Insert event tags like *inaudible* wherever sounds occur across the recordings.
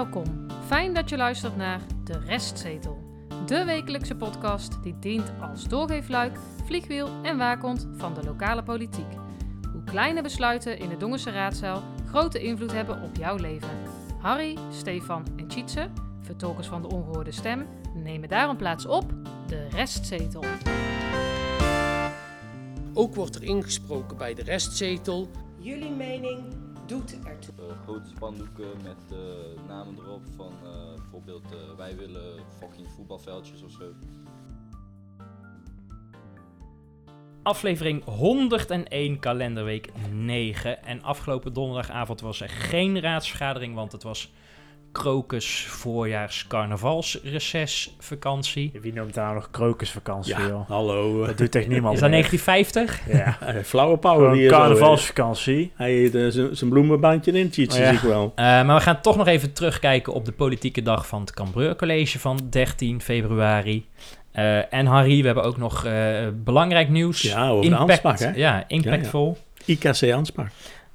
Welkom. Fijn dat je luistert naar De Restzetel. De wekelijkse podcast die dient als doorgeefluik, vliegwiel en waakhond van de lokale politiek. Hoe kleine besluiten in de Dongense raadzaal grote invloed hebben op jouw leven. Harry, Stefan en Tjitse, vertolkers van de ongehoorde stem, nemen daarom plaats op De Restzetel. Ook wordt er ingesproken bij de restzetel. Jullie mening doet ertoe. Eh, grote spandoeken met eh, namen erop van eh, bijvoorbeeld eh, wij willen fucking voetbalveldjes of zo. Aflevering 101, kalenderweek 9. En afgelopen donderdagavond was er geen raadsvergadering, want het was krokus voorjaars carnavalsreces vakantie. Wie noemt daar nog krokusvakantie, Ja, joh? hallo. Dat doet echt niemand *laughs* Is dat meer. 1950? Ja. *laughs* Flauwe power hier. carnavalsvakantie. Hij heeft eh, zijn- bloemenbandje in, Ja. zie ik wel. Eh, maar we gaan toch nog even terugkijken op de politieke dag van het Cambreur College van 13 februari. Eh, en Harry, we hebben ook nog eh, belangrijk nieuws. Ja, over de Ansbach, hè? Ja, impactvol. IKC Ansbach.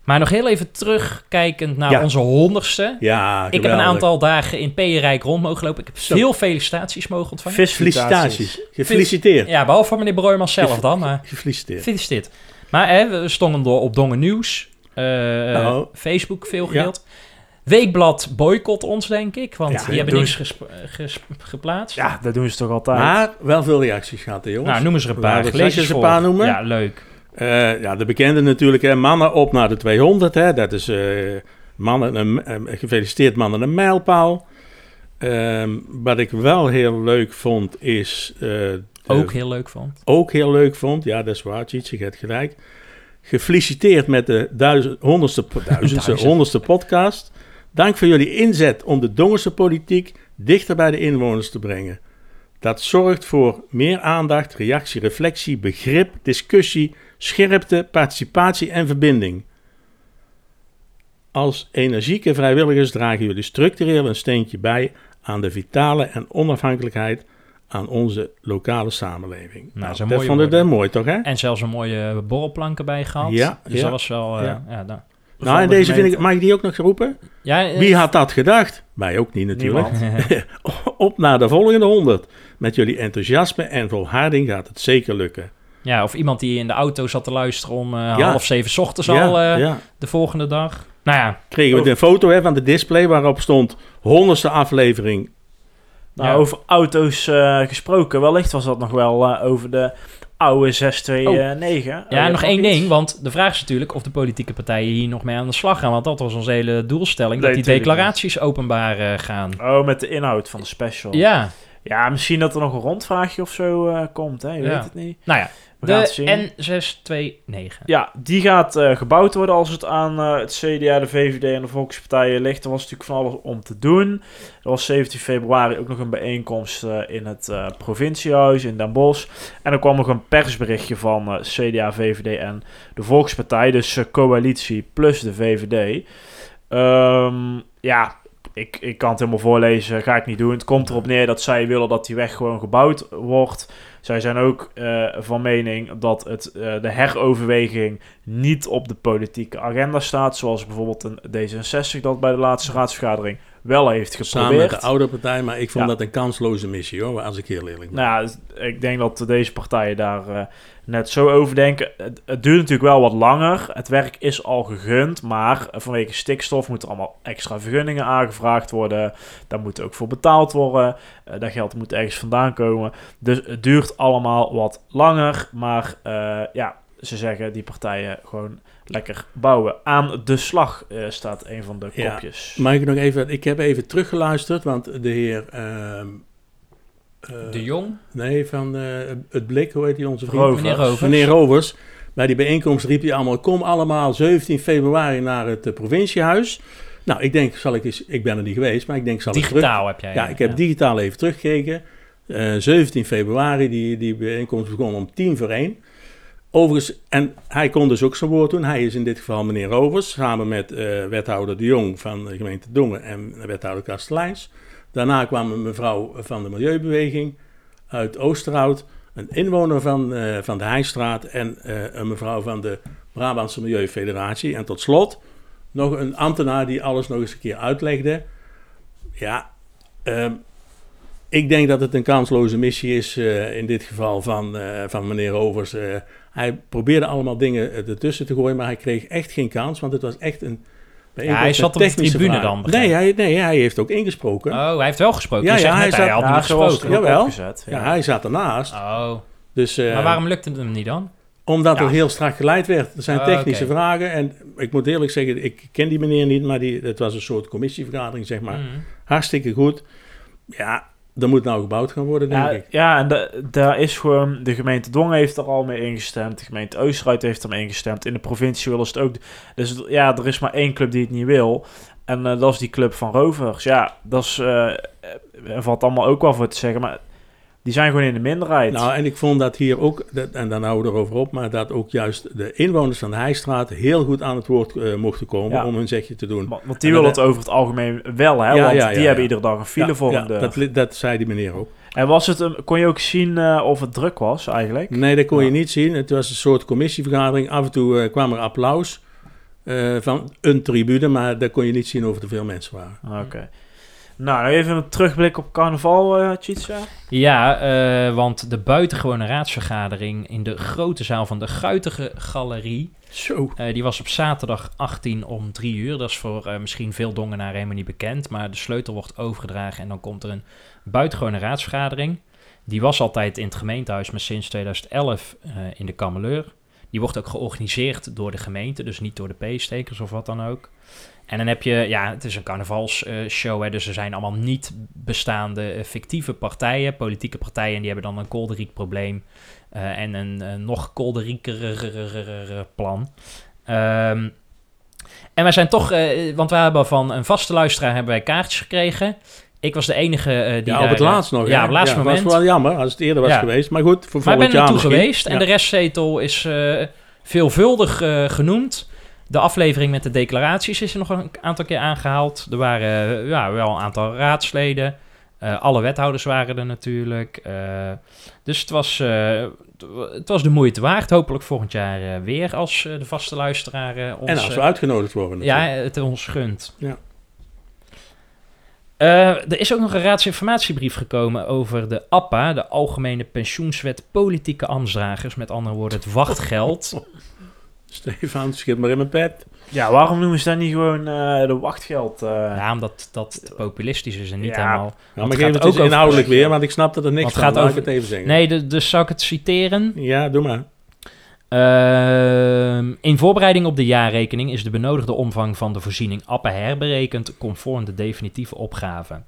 Maar nog heel even terugkijkend naar Ja. onze honderdste. Ja, Ik heb een aantal dagen in Peerrijk rond mogen lopen. Ik heb Zo. veel felicitaties mogen ontvangen. Felicitaties. Gefeliciteerd. Ja, behalve van meneer Broijmans zelf dan, maar Gefeliciteerd. gefeliciteerd. Maar hè, we stonden door op Dongen Nieuws, eh, Nou. Facebook veel Ja. gedeeld. Weekblad boycott ons, denk ik, want Ja, die hebben niks ze- gesp- geplaatst. Ja, dat doen ze toch altijd. Maar wel veel reacties gehad, hè, jongens. nou, noemen ze er een paar. Lees eens eens een paar noemen. Ja, leuk. Eh, ja, de bekende natuurlijk, hè. Mannen op naar de 200, hè. Dat is eh, mannen, een, eh, gefeliciteerd mannen een mijlpaal. Ehm, wat ik wel heel leuk vond, is... de- Ook heel leuk vond. ook heel leuk vond. Ja, dat is waar, Tjitse, je hebt gelijk. Gefeliciteerd met de duizend, honderdste, *laughs* duizendste, Duizend. honderdste podcast. Dank voor jullie inzet om de Dongense politiek dichter bij de inwoners te brengen. Dat zorgt voor meer aandacht, reactie, reflectie, begrip, discussie, scherpte, participatie en verbinding. Als energieke vrijwilligers dragen jullie structureel een steentje bij aan de vitale en onafhankelijkheid aan onze lokale samenleving. Nou, een dat vond ik wel mooi, toch hè? En zelfs een mooie borrelplank erbij gehad. Ja, dus ja, dat was wel... eh, ja. ja. dan- Nou, en de deze vind ik, mag ik die ook nog roepen? ja eh, Wie had dat gedacht? Wij ook niet natuurlijk. *laughs* *laughs* Op naar de volgende 100. Met jullie enthousiasme en volharding gaat het zeker lukken. Ja, of iemand die in de auto zat te luisteren om eh, Ja. half zeven 's ochtends ja, al eh, ja. de volgende dag. Nou ja, Kregen we de foto hè, van de display waarop stond honderdste aflevering. Nou, Ja. over auto's eh, gesproken. Wellicht was dat nog wel eh, over de oude 629. Ja, Oh, nog één iets? ding, want de vraag is natuurlijk of de politieke partijen hier nog mee aan de slag gaan. Want dat was onze hele doelstelling, Nee, dat die declaraties openbaar eh, gaan. Oh, met de inhoud van de special. Ja, Ja, misschien dat er nog een rondvraagje of zo eh, komt. Hè? Je Ja. weet het niet. nou ja, De N629. Ja, die gaat eh, gebouwd worden als het aan eh, het CDA, de VVD en de Volkspartijen ligt. Er was natuurlijk van alles om te doen. Er was 17 februari ook nog een bijeenkomst eh, in het eh, provinciehuis in Den Bosch. En er kwam nog een persberichtje van CDA, VVD en de Volkspartij. Dus coalitie plus de VVD. Ehm, ja, ik, ik kan het helemaal voorlezen, ga ik niet doen. Het komt erop neer dat zij willen dat die weg gewoon gebouwd wordt. Zij zijn ook eh, van mening dat het, eh, de heroverweging niet op de politieke agenda staat. Zoals bijvoorbeeld een D66 dat bij de laatste raadsvergadering wel heeft Samen geprobeerd. met de oude partij. Maar ik vond Ja. dat een kansloze missie hoor. Als ik heel eerlijk ben. Nou ik denk dat deze partijen daar eh, net zo over denken. Het, het duurt natuurlijk wel wat langer. Het werk is al gegund, maar vanwege stikstof moeten allemaal extra vergunningen aangevraagd worden. Daar moet ook voor betaald worden. Eh, dat geld moet ergens vandaan komen. Dus het duurt allemaal wat langer. Maar eh, ja, ze zeggen die partijen gewoon lekker bouwen. Aan de slag eh, staat een van de Ja. kopjes. Mag ik nog even... Ik heb even teruggeluisterd, want de heer... eh, De Jong, Nee, van eh, het blik, hoe heet die onze vriend? Rovers. meneer Rovers. Meneer Rovers. Bij die bijeenkomst riep hij allemaal: kom allemaal 17 februari naar het eh, provinciehuis. Nou, ik denk, zal ik eens, ik ben er niet geweest, maar ik denk, zal ik terug. digitaal heb jij. Ja, ik heb digitaal even teruggekeken. Eh 17 februari, die, die bijeenkomst begon om tien voor één. Overigens, en hij kon dus ook zijn woord doen. Hij is in dit geval meneer Rovers, samen met eh, wethouder De Jong van de gemeente Dongen en wethouder Kasteleins. Daarna kwam een mevrouw van de Milieubeweging uit Oosterhout, een inwoner van, eh, van de Heijstraat en eh, een mevrouw van de Brabantse Milieufederatie. En tot slot nog een ambtenaar die alles nog eens een keer uitlegde. Ja, ehm, ik denk dat het een kansloze missie is eh, in dit geval van, van meneer Overs. Hij probeerde allemaal dingen ertussen te gooien, maar hij kreeg echt geen kans, want het was echt een... bijeenkomst hij zat op de tribune dan, Nee hij, nee, hij heeft ook ingesproken. Oh, hij heeft wel gesproken. Ja, ja, net, hij hij zat- had Ja, was het gesproken. er ook Jawel. opgezet. ja, hij zat ernaast. Oh, Dus, eh, maar waarom lukte het hem niet dan? Omdat Ja. er heel strak geleid werd. Er zijn Oh, technische vragen. En ik moet eerlijk zeggen, ik ken die meneer niet, maar die, het was een soort commissievergadering, zeg maar. Mhm. Hartstikke goed. Ja, er moet nou gebouwd gaan worden, denk Ja, ik. ja, en da- daar is gewoon... De gemeente Dongen heeft er al mee ingestemd. De gemeente Oosterhout heeft er mee ingestemd. In de provincie willen ze het ook... Dus ja, er is maar één club die het niet wil. En eh, dat is die club van Rovers. Ja, dat is... eh, er valt allemaal ook wel voor te zeggen. Maar die zijn gewoon in de minderheid. Nou, en ik vond dat hier ook, dat, en dan houden we erover op, maar dat ook juist de inwoners van de Heijstraat heel goed aan het woord eh, mochten komen Ja. om hun zegje te doen. Want, die En willen het over het algemeen wel, hè? Ja, want ja, die hebben iedere dag een file voor ja, dat, dat zei die meneer ook. En was het een, kon je ook zien eh, of het druk was eigenlijk? Nee, dat kon je niet zien. Het was een soort commissievergadering. Af en toe eh, kwam er applaus van een tribune, maar daar kon je niet zien of er veel mensen waren. Ah, Oké. Nou, even een terugblik op carnaval, Tjitsa. Ja, eh, want de buitengewone raadsvergadering in de grote zaal van de Guitige Galerie, Zo. eh, die was op zaterdag 18 om 3 uur. Dat is voor misschien veel Dongenaren helemaal niet bekend, maar de sleutel wordt overgedragen en dan komt er een buitengewone raadsvergadering. Die was altijd in het gemeentehuis, maar sinds 2011 eh, in de Kameleur. Die wordt ook georganiseerd door de gemeente, dus niet door de P-stekers of wat dan ook. En dan heb je, ja, het is een carnavalsshow, hè, dus er zijn allemaal niet bestaande eh, fictieve partijen, politieke partijen, en die hebben dan een kolderiek probleem eh, en een eh, nog kolderieker plan. En wij zijn toch, want we hebben van een vaste luisteraar hebben wij kaartjes gekregen. Ik was de enige eh, die Ja, op het eh, laatst nog. Ja, op het laatste moment. was wel jammer als het eerder was geweest. Maar goed, voor Maar ik volgend ben er jaar naartoe misschien. geweest en de restzetel is eh, veelvuldig genoemd. De aflevering met de declaraties is er nog een aantal keer aangehaald. Er waren ja, wel een aantal raadsleden. Alle wethouders waren er natuurlijk. Dus het was, het was de moeite waard. Hopelijk volgend jaar weer als de vaste luisteraar ons... En als we uitgenodigd worden. ja, het ons gunt. Ja. Eh, er is ook nog een raadsinformatiebrief gekomen over de APPA, de Algemene Pensioenswet Politieke Ambtsdragers. Met andere woorden, het wachtgeld. *laughs* Stefan, schiet maar in mijn pet. Ja, waarom noemen ze dat niet gewoon eh, de wachtgeld? eh? ja, omdat dat te populistisch is en niet Ja. helemaal... Want maar het geef gaat het ook inhoudelijk weer, want ik snap dat er niks Want van. gaat Laat over- ik het even zeggen. Nee, de- dus zou ik het citeren? Ja, doe maar. Ehm, in voorbereiding op de jaarrekening is de benodigde omvang van de voorziening APPA herberekend conform de definitieve opgave.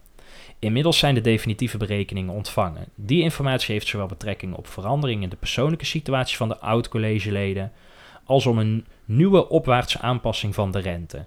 Inmiddels zijn de definitieve berekeningen ontvangen. Die informatie heeft zowel betrekking op veranderingen in de persoonlijke situatie van de oud-collegeleden als om een nieuwe opwaartse aanpassing van de rente.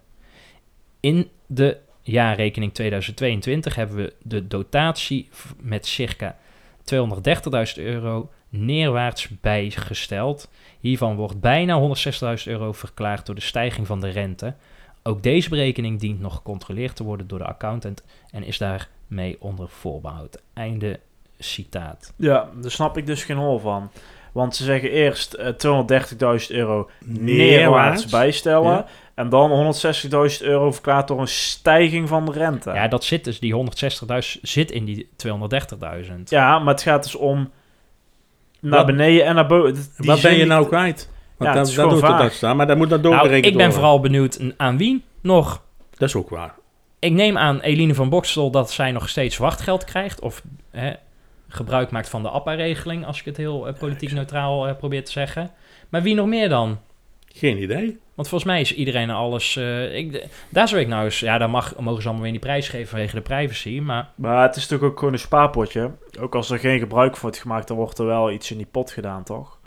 In de jaarrekening 2022 hebben we de dotatie met circa 230.000 euro neerwaarts bijgesteld. Hiervan wordt bijna 160.000 euro verklaard door de stijging van de rente. Ook deze berekening dient nog gecontroleerd te worden door de accountant en is daarmee onder voorbehoud. Einde citaat. Ja, daar snap ik dus geen hol van. Want ze zeggen eerst eh 230.000 euro neerwaarts Neerwaarts. bijstellen. Ja. En dan 160.000 euro verklaard door een stijging van de rente. Ja, dat zit dus, die 160.000 zit in die 230.000. Ja, maar het gaat dus om naar Wat- beneden en naar boven. Die Wat ben je nou kwijt? Want Ja, het dat, is dat doet vaag. dat staan, maar dat moet dan Nou, doorgerekend ik ben worden. vooral benieuwd aan wie nog. Dat is ook waar. Ik neem aan Eline van Bokstel dat zij nog steeds wachtgeld krijgt. Of hè, gebruik maakt van de APPA-regeling, als ik het heel eh, politiek neutraal eh, probeer te zeggen. Maar wie nog meer dan? Geen idee. Want volgens mij is iedereen alles... eh, ik, daar zou ik nou eens... Ja, daar mag, mogen ze allemaal weer die prijs geven vanwege de privacy. Maar Maar het is natuurlijk ook gewoon een spaarpotje. Ook als er geen gebruik van wordt gemaakt, dan wordt er wel iets in die pot gedaan, toch?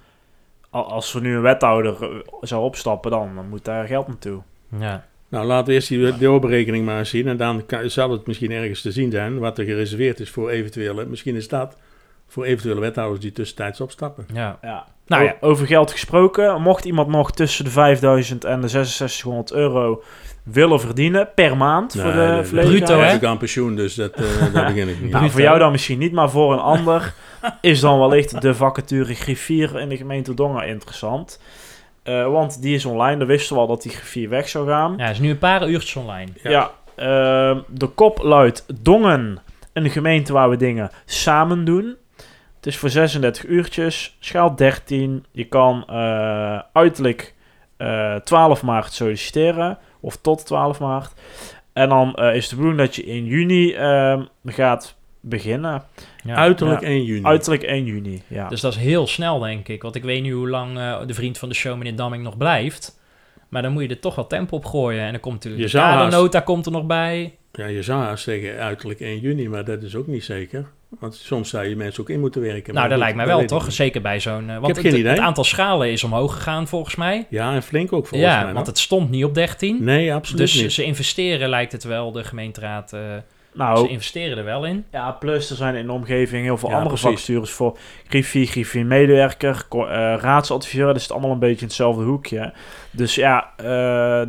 Al- Als er nu een wethouder eh, zou opstappen, dan, dan moet daar geld naartoe. ja, Nou, laten we eerst die doorberekening maar eens zien. En dan kan, zal het misschien ergens te zien zijn wat er gereserveerd is voor eventuele... Misschien is dat voor eventuele wethouders die tussentijds opstappen. ja. Ja. Nou ja. Over geld gesproken, mocht iemand nog tussen de 5000 en de 6600 euro willen verdienen per maand voor de nee, verleden Bruto, hè? Ik aan pensioen, dus dat, eh *laughs* daar begin ik niet. Nou, voor jou dan misschien niet, maar voor een ander *laughs* is dan wellicht de vacature griffier in de gemeente Dongen interessant. Eh, want die is online, daar wisten we al dat die griffier weg zou gaan. ja, is nu een paar uurtjes online. Ja. Ja. Ehm, de kop luidt Dongen, een gemeente waar we dingen samen doen. Het is voor 36 uurtjes, schaal 13. Je kan eh, uiterlijk eh, 12 maart solliciteren, of tot 12 maart. En dan eh, is de bedoeling dat je in juni ehm, gaat beginnen. Ja. Uiterlijk Ja. 1 juni. Uiterlijk 1 juni, ja. Dus dat is heel snel, denk ik. Want ik weet niet hoe lang eh, de vriend van de show, meneer Damming, nog blijft. Maar dan moet je er toch wel tempo op gooien. En dan komt natuurlijk Je de haast- kadernota komt er nog bij. Ja, je zou haast zeggen uiterlijk 1 juni, maar dat is ook niet zeker. Want soms zou je mensen ook in moeten werken. nou, dat lijkt mij wel, toch? niet. Zeker bij zo'n... eh, want heb het, geen idee. het aantal schalen is omhoog gegaan, volgens mij. Ja, en flink ook volgens ja, mij. want hoor. het stond niet op 13. Nee, absoluut dus niet. ze investeren, lijkt het wel, de gemeenteraad... eh, Nou, Ze investeren er wel in. Ja, plus er zijn in de omgeving heel veel Ja, andere vacatures voor griffie, griffie medewerker, eh, raadsadviseur. Dat is het allemaal een beetje in hetzelfde hoekje. Dus ja, eh,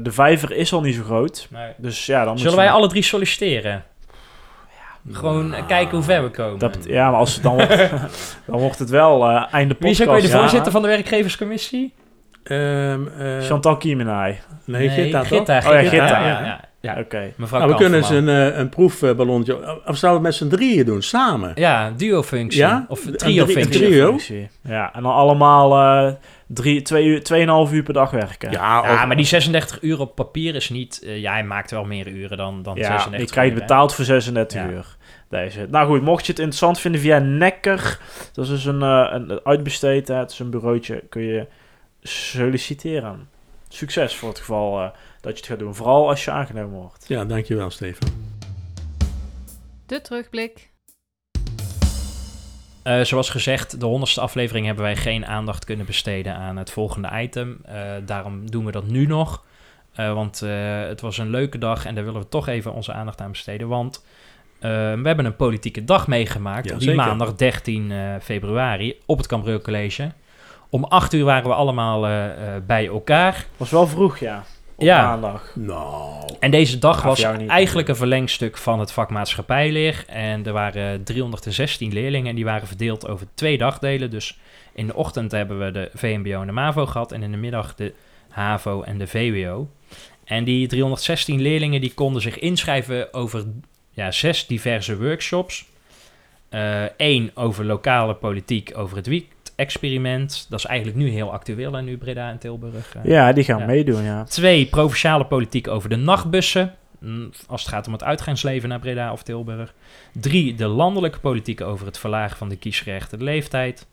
de vijver is al niet zo groot. Dus ja, dan Zullen wij alle drie solliciteren? Gewoon Nou, kijken hoe ver we komen. Dat, ja, maar als het dan, wordt, *laughs* dan wordt het wel eh einde Wie is podcast. ook weer de ja. voorzitter van de werkgeverscommissie? Ehm, eh, Chantal Kiemenij. nee, Gitta toch? Gitta. Oh ja, Gitta, ja. ja. Ja, ja. Oké. Mevrouw Nou, we kunnen eens een, eh, een proefballonnetje... Of zouden we het met z'n drieën doen, samen? Ja, duo-functie. Ja? Of Een trio-functie. drie- trio? Functie. Ja, en dan allemaal eh drie, twee uur, tweeënhalf uur per dag werken. Ja, Ja, of- maar die 36 uur op papier is niet... ja, hij maakt wel meer uren dan, dan Ja, 36 je krijgt uur, hè. betaald voor 36 Ja. uur. Deze. Nou goed, mocht je het interessant vinden via Nekker, dat is dus een, een uitbesteed, het is een bureautje, kun je solliciteren. Succes voor het geval dat je het gaat doen, vooral als je aangenomen wordt. ja, dankjewel Stefan. De terugblik. Eh, zoals gezegd, de honderdste aflevering hebben wij geen aandacht kunnen besteden aan het volgende item. Eh, daarom doen we dat nu nog. Eh, want eh, het was een leuke dag en daar willen we toch even onze aandacht aan besteden. Want eh, we hebben een politieke dag meegemaakt Ja, op die zeker. maandag 13 eh, februari op het Cambreel College. Om 8 uur waren we allemaal eh, eh, bij elkaar. Was wel vroeg, ja. Op Ja. maandag. Nou, En deze dag was eigenlijk een verlengstuk van het vak maatschappijleer. En er waren 316 leerlingen en die waren verdeeld over twee dagdelen. Dus in de ochtend hebben we de VMBO en de MAVO gehad en in de middag de HAVO en de VWO. En die 316 leerlingen die konden zich inschrijven over ja, zes diverse workshops. Eén over lokale politiek over het wiet-experiment. Dat is eigenlijk nu heel actueel en nu Breda en Tilburg. eh, Ja, die gaan Ja. meedoen, ja. Twee, provinciale politiek over de nachtbussen. mm, Als het gaat om het uitgaansleven naar Breda of Tilburg. Drie, de landelijke politiek over het verlagen van de kiesgerechtigde leeftijd.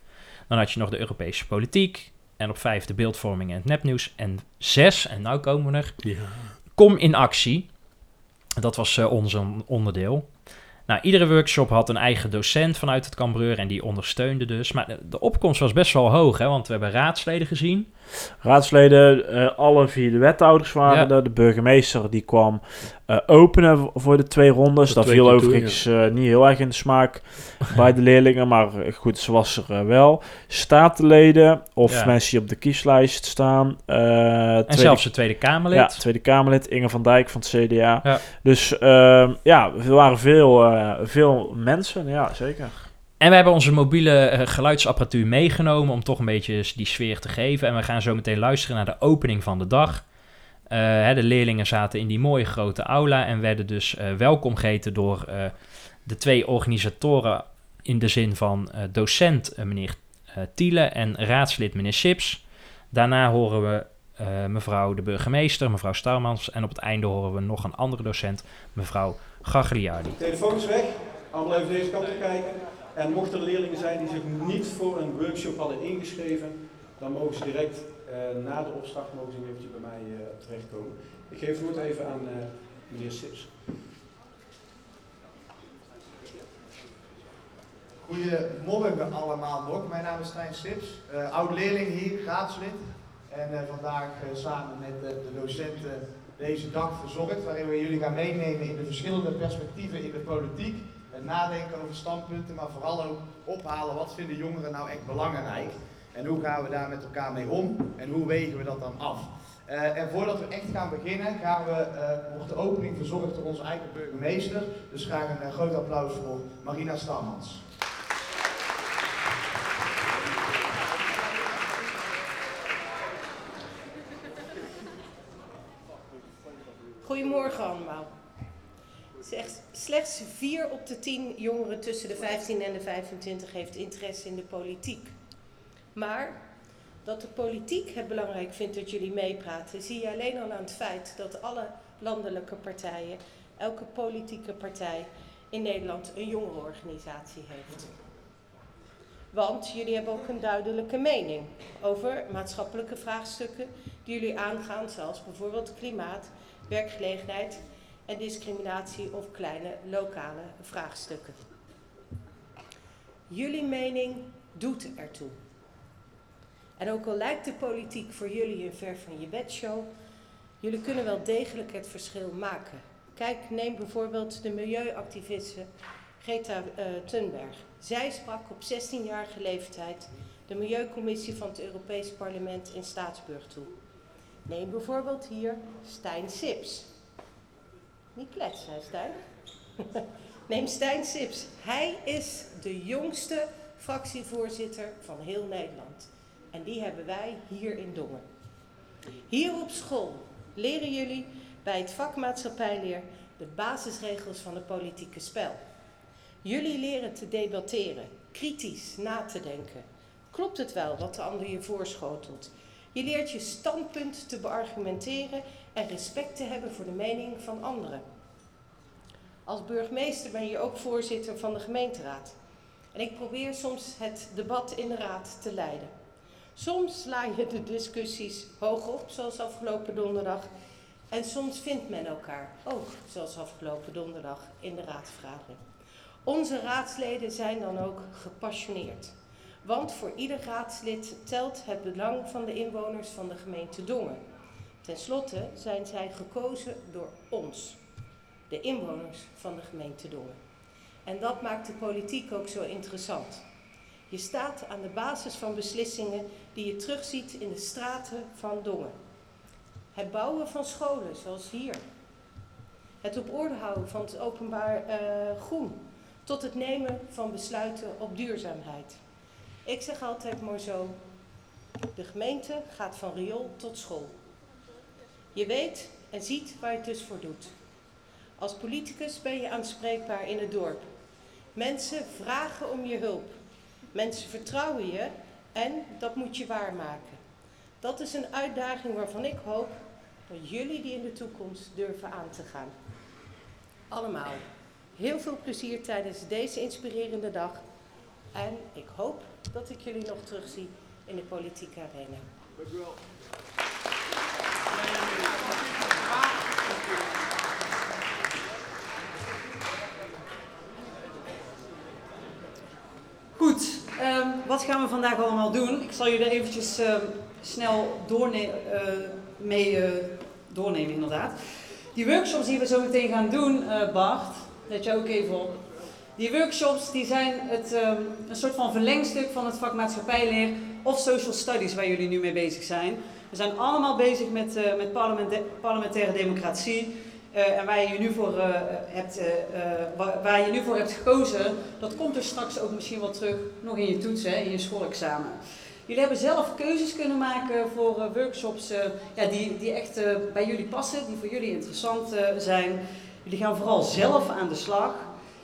Dan had je nog de Europese politiek. En op vijf de beeldvorming en het nepnieuws. En zes, en nou komen we er, ja. kom in actie. Dat was eh, ons on- onderdeel. Nou, iedere workshop had een eigen docent vanuit het Cambreur en die ondersteunde dus. Maar de, opkomst was best wel hoog, hè, want we hebben raadsleden gezien. Raadsleden, eh, alle vier de wethouders waren Ja. er. De burgemeester die kwam eh, openen voor de twee rondes. Dat twee viel toe, overigens eh, niet heel erg in de smaak *laughs* bij de leerlingen. Maar goed, ze was er wel. Statenleden of Ja. mensen die op de kieslijst staan. En tweede- zelfs de Tweede Kamerlid. Ja, Tweede Kamerlid Inge van Dijk van het CDA. Dus ehm, ja, er waren veel, veel mensen. Ja, zeker. En we hebben onze mobiele eh, geluidsapparatuur meegenomen om toch een beetje die sfeer te geven. En we gaan zo meteen luisteren naar de opening van de dag. Eh, hè, de leerlingen zaten in die mooie grote aula en werden dus eh, welkom geheten door de twee organisatoren in de zin van docent meneer Tiele en raadslid meneer Sips. Daarna horen we mevrouw de burgemeester, mevrouw Starmans. En op het einde horen we nog een andere docent, mevrouw Gagliardi. Telefoon is weg, allemaal even deze kant op kijken. En mochten er leerlingen zijn die zich niet voor een workshop hadden ingeschreven, dan mogen ze direct eh, na de opstart mogen ze bij mij eh, terechtkomen. Ik geef het woord even aan eh, meneer Sips. Goedemorgen allemaal nog. Mijn naam is Stijn Sips, oud-leerling hier, raadslid. En vandaag samen met de docenten deze dag verzorgd, waarin we jullie gaan meenemen in de verschillende perspectieven in de politiek. Het nadenken over standpunten, maar vooral ook ophalen wat vinden jongeren nou echt belangrijk. En hoe gaan we daar met elkaar mee om en hoe wegen we dat dan af. Eh, en voordat we echt gaan beginnen, gaan we, eh, wordt de opening verzorgd door onze eigen burgemeester. Dus graag een eh, groot applaus voor Marina Stamans. Goedemorgen allemaal. Slechts, slechts 4 op de 10 jongeren tussen de 15 en de 25 heeft interesse in de politiek. Maar dat de politiek het belangrijk vindt dat jullie meepraten, zie je alleen al aan het feit dat alle landelijke partijen, elke politieke partij in Nederland een jongerenorganisatie heeft. Want jullie hebben ook een duidelijke mening over maatschappelijke vraagstukken die jullie aangaan, zoals bijvoorbeeld klimaat, werkgelegenheid en discriminatie of kleine lokale vraagstukken. Jullie mening doet ertoe. En ook al lijkt de politiek voor jullie een ver van je bedshow, jullie kunnen wel degelijk het verschil maken. Kijk, neem bijvoorbeeld de milieuactiviste Greta uh, Thunberg. Zij sprak op 16-jarige leeftijd de Milieucommissie van het Europees Parlement in Staatsburg toe. Neem bijvoorbeeld hier Stijn Sips. Niet kletsen, hè Stijn? *laughs* Neem Stijn Sips. Hij is de jongste fractievoorzitter van heel Nederland. En die hebben wij hier in Dongen. Hier op school leren jullie bij het vak maatschappijleer de basisregels van het politieke spel. Jullie leren te debatteren, kritisch na te denken. Klopt het wel wat de ander je voorschotelt? Je leert je standpunt te beargumenteren en respect te hebben voor de mening van anderen. Als burgemeester ben je ook voorzitter van de gemeenteraad. En ik probeer soms het debat in de raad te leiden. Soms sla je de discussies hoog op, zoals afgelopen donderdag. En soms vindt men elkaar ook, zoals afgelopen donderdag in de raadsvergadering. Onze raadsleden zijn dan ook gepassioneerd. Want voor ieder raadslid telt het belang van de inwoners van de gemeente Dongen. Ten slotte zijn zij gekozen door ons, de inwoners van de gemeente Dongen. En dat maakt de politiek ook zo interessant. Je staat aan de basis van beslissingen die je terugziet in de straten van Dongen. Het bouwen van scholen, zoals hier. Het op orde houden van het openbaar uh, groen. Tot het nemen van besluiten op duurzaamheid. Ik zeg altijd maar zo, de gemeente gaat van riool tot school. Je weet en ziet waar je het dus voor doet. Als politicus ben je aanspreekbaar in het dorp. Mensen vragen om je hulp. Mensen vertrouwen je en dat moet je waarmaken. Dat is een uitdaging waarvan ik hoop dat jullie die in de toekomst durven aan te gaan. Allemaal. Heel veel plezier tijdens deze inspirerende dag. En ik hoop dat ik jullie nog terugzie in de politieke arena. Dank wel. Goed, um, wat gaan we vandaag allemaal doen? Ik zal jullie eventjes um, snel doorne uh, mee uh, doornemen, inderdaad. Die workshops die we zo meteen gaan doen, uh, Bart, let je ook even op. Die workshops die zijn het, um, een soort van verlengstuk van het vak maatschappijleer of social studies waar jullie nu mee bezig zijn. We zijn allemaal bezig met, uh, met parlementaire democratie. Uh, en waar je, nu voor, uh, hebt, waar, je nu voor hebt gekozen, dat komt er straks ook misschien wel terug nog in je toets, hè, in je schoolexamen. Jullie hebben zelf keuzes kunnen maken voor workshops ja, die, die echt bij jullie passen, die voor jullie interessant zijn. Jullie gaan vooral zelf aan de slag.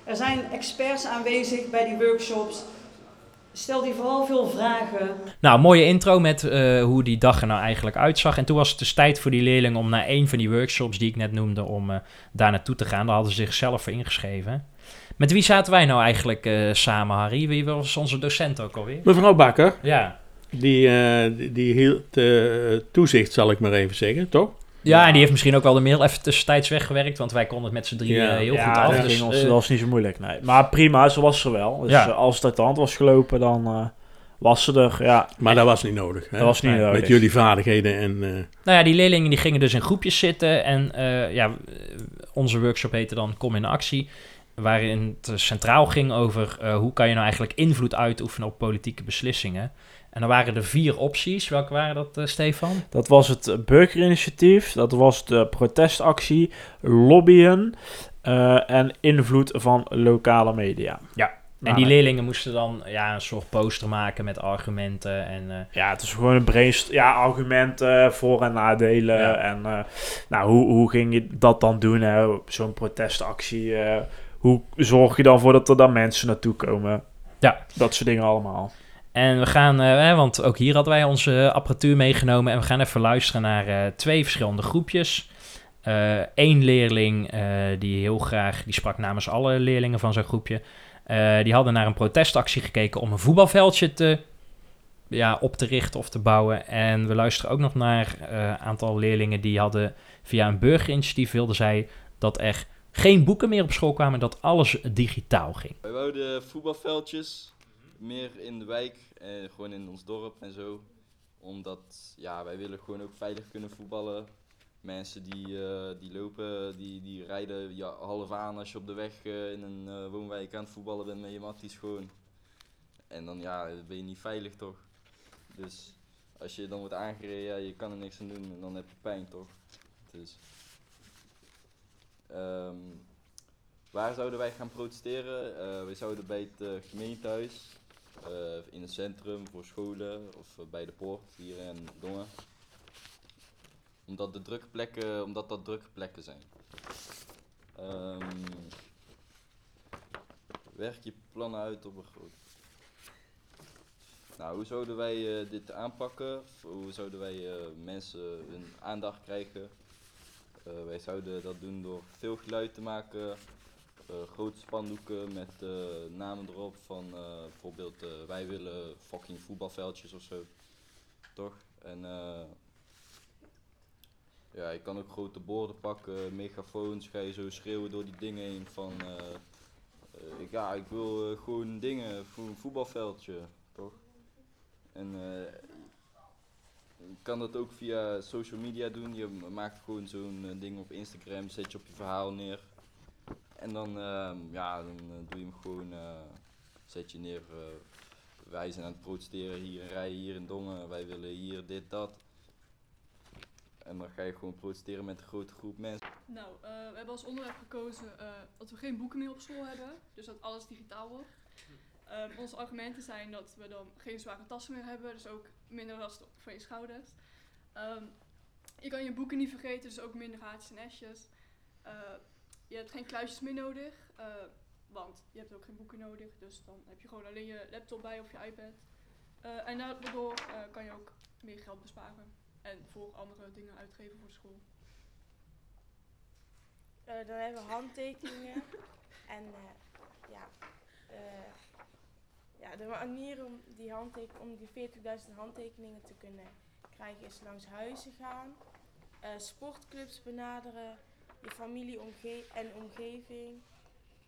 Er zijn experts aanwezig bij die workshops. Stel die vooral veel vragen. Nou, mooie intro met uh, hoe die dag er nou eigenlijk uitzag. En toen was het dus tijd voor die leerlingen om naar een van die workshops die ik net noemde, om uh, daar naartoe te gaan. Daar hadden ze zichzelf voor ingeschreven. Met wie zaten wij nou eigenlijk uh, samen, Harry? Wie was onze docent ook alweer? Mevrouw Bakker. Ja. Die, die, die hield toezicht, zal ik maar even zeggen, toch? Ja, en die heeft misschien ook wel de mail even tussentijds weggewerkt, want wij konden het met z'n drie ja. heel ja, goed af. Dat, dus, ging ons, dat was niet zo moeilijk, nee. Maar prima, ze was er wel. Dus Ja. uh, als het uit de hand was gelopen, dan uh, was ze er, ja. Maar dat was niet nodig. Hè? Dat was niet Nee, nodig. Met jullie vaardigheden en... eh, Nou ja, die leerlingen die gingen dus in groepjes zitten en eh, ja, onze workshop heette dan Kom in actie. Waarin het centraal ging over eh, hoe kan je nou eigenlijk invloed uitoefenen op politieke beslissingen. En dan waren er vier opties. Welke waren dat, eh, Stefan? Dat was het burgerinitiatief, dat was de protestactie, lobbyen eh, en invloed van lokale media. En die leerlingen moesten dan ja, een soort poster maken met argumenten. En, eh, Ja, het is gewoon een brainstorm. Ja, argumenten, voor- en nadelen. Ja. En eh, nou, hoe, hoe ging je dat dan doen? hè? Zo'n protestactie. eh, hoe zorg je dan voor dat er dan mensen naartoe komen? Ja. Dat soort dingen allemaal. En we gaan, eh, want ook hier hadden wij onze apparatuur meegenomen. En we gaan even luisteren naar eh, twee verschillende groepjes. Eén leerling eh, die heel graag, die sprak namens alle leerlingen van zijn groepje. Eh, die hadden naar een protestactie gekeken om een voetbalveldje te, ja, op te richten of te bouwen. En we luisteren ook nog naar eh, een aantal leerlingen die hadden via een burgerinitiatief wilden zij dat er geen boeken meer op school kwamen, dat alles digitaal ging. Wij wouden voetbalveldjes, meer in de wijk, eh, gewoon in ons dorp en zo. Omdat, ja, wij willen gewoon ook veilig kunnen voetballen. Mensen die, eh, die lopen, die, die rijden ja, half aan als je op de weg eh, in een woonwijk aan het voetballen bent met je matties gewoon. En dan ja, ben je niet veilig toch. Dus als je dan wordt aangereden, je kan er niks aan doen en dan heb je pijn toch. Dus, ehm, Waar zouden wij gaan protesteren? Wij zouden bij het eh, gemeentehuis, eh, in het centrum voor scholen of eh, bij de poort hier in Dongen. Omdat, de drukke plekken, omdat dat drukke plekken zijn. Ehm, werk je plannen uit op een groot. Nou, hoe zouden wij eh, dit aanpakken? Hoe zouden wij eh, mensen hun aandacht krijgen? Eh, wij zouden dat doen door veel geluid te maken, eh, grote spandoeken met eh, namen erop van eh, bijvoorbeeld eh, wij willen fucking voetbalveldjes of zo. Toch? En eh, ja, je kan ook grote borden pakken, megafoons, ga je zo schreeuwen door die dingen heen van eh, eh, ik- ja, ik wil eh, gewoon dingen voor een voetbalveldje, toch? En eh, je kan dat ook via social media doen. Je maakt gewoon zo'n eh, ding op Instagram, zet je op je verhaal neer. En dan, ehm, ja, dan eh, doe je hem gewoon, eh, zet je neer. eh, wij zijn aan het protesteren hier in Rij, hier in Dongen. Wij willen hier dit, dat. En dan ga je gewoon protesteren met een grote groep mensen. Nou, we hebben als onderwerp gekozen dat we geen boeken meer op school hebben, dus dat alles digitaal wordt. Ehm, onze argumenten zijn dat we dan geen zware tassen meer hebben, dus ook minder last van je schouders. Ehm, je kan je boeken niet vergeten, dus ook minder haartjes en esjes. Je hebt geen kluisjes meer nodig, eh, want je hebt ook geen boeken nodig, dus dan heb je gewoon alleen je laptop bij of je iPad. Eh, en daardoor eh, kan je ook meer geld besparen en voor andere dingen uitgeven voor school. Dan hebben we handtekeningen. *laughs* en ja, ja, de manier om die, handteken, om die 40.000 handtekeningen te kunnen krijgen is langs huizen gaan, sportclubs benaderen, je familie omge en omgeving,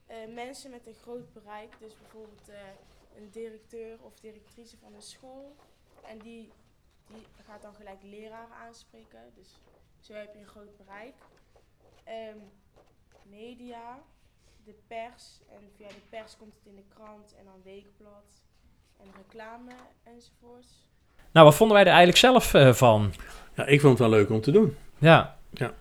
eh, mensen met een groot bereik, dus bijvoorbeeld eh, een directeur of directrice van een school. En die, die gaat dan gelijk leraren aanspreken, dus zo heb je een groot bereik. Ehm, media, de pers. En via de pers komt het in de krant en dan weekblad en reclame enzovoorts. Nou, wat vonden wij er eigenlijk zelf eh, van? Ja, ik vond het wel leuk om te doen. Ja. Ja.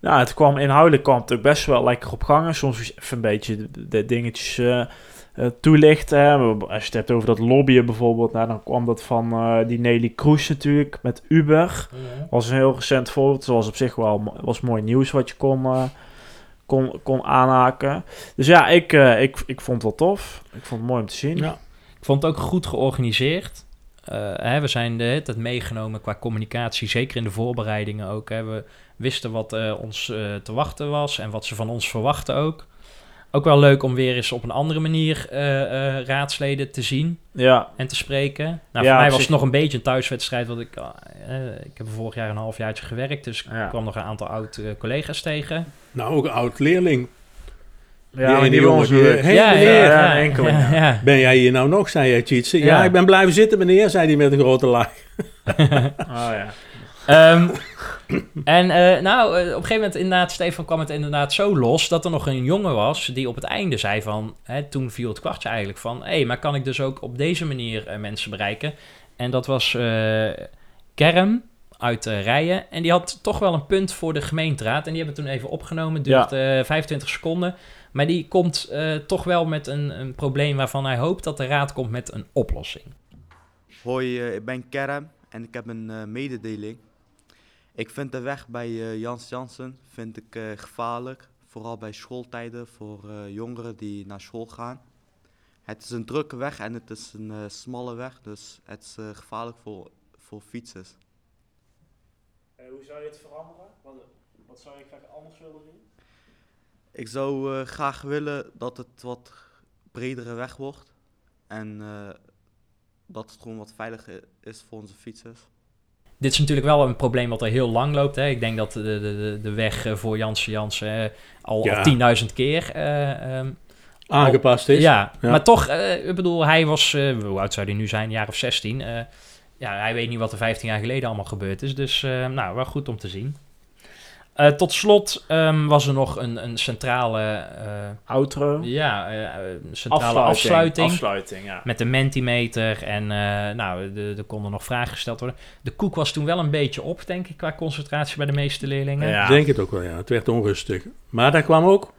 Nou, het kwam inhoudelijk kwam het ook best wel lekker op gang. En Soms even een beetje de, de dingetjes eh, toelichten. hè. Als je het hebt over dat lobbyen bijvoorbeeld, nou, dan kwam dat van eh, die Nelly Kroes natuurlijk met Uber. was een heel recent voorbeeld. Was op zich wel was mooi nieuws wat je kon, kon, kon aanhaken. Dus ja, ik, ik, ik vond het wel tof. Ik vond het mooi om te zien. Ja. Ik vond het ook goed georganiseerd. Eh, hè, we zijn de hele tijd meegenomen qua communicatie, zeker in de voorbereidingen ook. Hè. We wisten wat eh, ons eh, te wachten was en wat ze van ons verwachten ook. Ook wel leuk om weer eens op een andere manier eh, eh, raadsleden te zien Ja. en te spreken. Nou, Ja, voor mij was zich- het nog een beetje een thuiswedstrijd, want ik, eh, ik heb er vorig jaar een halfjaartje gewerkt, dus ik kwam nog een aantal oud-collega's tegen. Nou, ook een oud-leerling. Ja, ene die bij jongen ons die, hey, ja, meneer, ja, ja, ja, een enkele, ja, ja. ja. Ben jij hier nou nog, zei Cheatsen? Ja. Ja. ik ben blijven zitten, meneer, zei hij met een grote lach. *laughs* Oh ja. Ehm, en eh, nou, eh, op een gegeven moment inderdaad, Stefan kwam het inderdaad zo los dat er nog een jongen was die op het einde zei van, hè, toen viel het kwartje eigenlijk van, hé, maar kan ik dus ook op deze manier eh, mensen bereiken? En dat was eh Kerm uit eh, Rijen en die had toch wel een punt voor de gemeenteraad en die hebben we toen even opgenomen, het duurt eh, 25 seconden. Maar die komt eh, toch wel met een, een probleem waarvan hij hoopt dat de raad komt met een oplossing. Hoi, eh, ik ben Kerem en ik heb een eh, mededeling. Ik vind de weg bij eh, Jans Jansen vind ik, eh, gevaarlijk, vooral bij schooltijden voor eh, jongeren die naar school gaan. Het is een drukke weg en het is een eh, smalle weg, dus het is gevaarlijk voor, voor fietsers. hoe zou je het veranderen? Wat, wat zou je graag anders willen zien? Ik zou eh, graag willen dat het wat bredere weg wordt en eh, dat het gewoon wat veiliger is voor onze fietsers. Dit is natuurlijk wel een probleem wat er heel lang loopt. Hè. Ik denk dat de, de, de, weg eh, voor Jansen Jansen al, Ja. al 10.000 keer eh, ehm, Aangepast al- is. Ja, Ja. maar toch, eh, ik bedoel, hij was, eh, hoe oud zou hij nu zijn? Een jaar of 16. Eh, ja, hij weet niet wat er 15 jaar geleden allemaal gebeurd is. Dus, eh, nou, wel goed om te zien. Eh, tot slot ehm, was er nog een, een centrale... eh, Outro? Ja, eh, eh, centrale afsluiting. Afsluiting. Afsluiting, ja. Met de Mentimeter. En eh, nou, de- er konden nog vragen gesteld worden. De koek was toen wel een beetje op, denk ik, qua concentratie bij de meeste leerlingen. Ik denk het ook wel, ja. Het werd onrustig. Maar dat kwam ook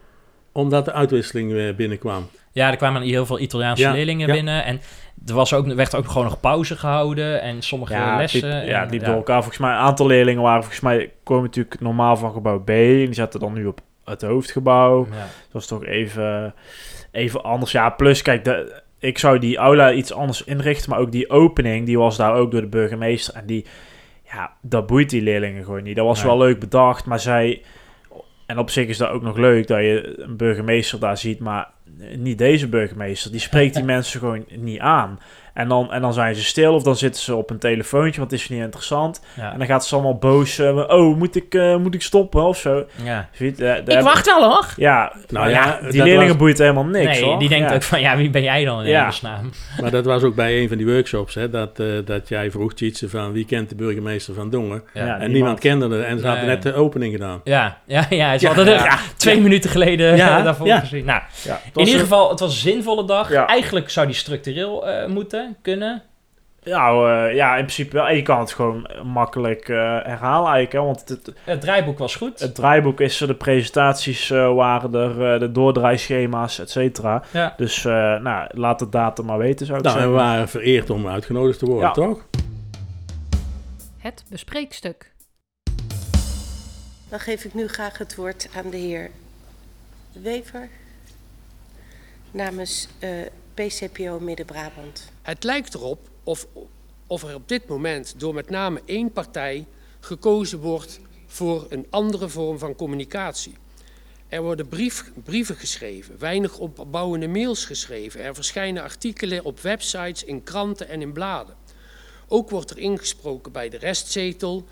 omdat de uitwisseling weer binnenkwam. Ja, er kwamen heel veel Italiaanse Ja, leerlingen ja. binnen. En er was ook, werd ook gewoon nog pauze gehouden. En sommige Ja, lessen... liep, ja, het liep door elkaar. Volgens mij een aantal leerlingen waren volgens mij komen natuurlijk normaal van gebouw B. En die zaten dan nu op het hoofdgebouw. Ja. Dat was toch even, even anders. Ja, plus kijk, de, ik zou die aula iets anders inrichten. Maar ook die opening, die was daar ook door de burgemeester. En die, ja, dat boeit die leerlingen gewoon niet. Dat was Nee. wel leuk bedacht, maar zij... En op zich is dat ook nog leuk dat je een burgemeester daar ziet, maar niet deze burgemeester. Die spreekt die *laughs* mensen gewoon niet aan. En dan, en dan zijn ze stil of dan zitten ze op een telefoontje, want het is niet interessant. Ja. En dan gaat ze allemaal boos. eh, oh, moet ik, eh, moet ik stoppen of zo? Ja. Ik wacht wel hoor. Ja, Nou ja, ja, die leerlingen was- boeit helemaal niks nee, hoor. die denkt Ja. ook van, ja, wie ben jij dan in Ja. hemelsnaam? *laughs* Maar dat was ook bij een van die workshops, hè, dat, eh, dat jij vroeg, Tjitse, van wie kent de burgemeester van Dongen? Ja, en niemand. niemand kende het. En ze hadden net de opening gedaan. Ja, ja, ja. Ze Ja, hadden er ja, twee ja. minuten geleden Ja, daarvoor ja. gezien. Nou, in ieder geval, het was een zinvolle dag. Ja. Eigenlijk zou die structureel eh, moeten, kunnen. Ja, eh, ja, in principe wel. En je kan het gewoon makkelijk eh, herhalen eigenlijk. Hè? Want het, Het draaiboek was goed. het draaiboek is er, de presentaties eh, waren er, eh, de doordraaischema's, et cetera. Ja. Dus eh, nou, laat de datum maar weten, zou ik Nou, en we zeggen. waren vereerd om uitgenodigd te worden, Ja. toch? Het bespreekstuk. Dan geef ik nu graag het woord aan de heer Wever namens eh, PCPO Midden-Brabant. Het lijkt erop of, of er op dit moment door met name één partij gekozen wordt voor een andere vorm van communicatie. Er worden brief, brieven geschreven, weinig opbouwende mails geschreven. Er verschijnen artikelen op websites, in kranten en in bladen. Ook wordt er ingesproken bij de restzetel.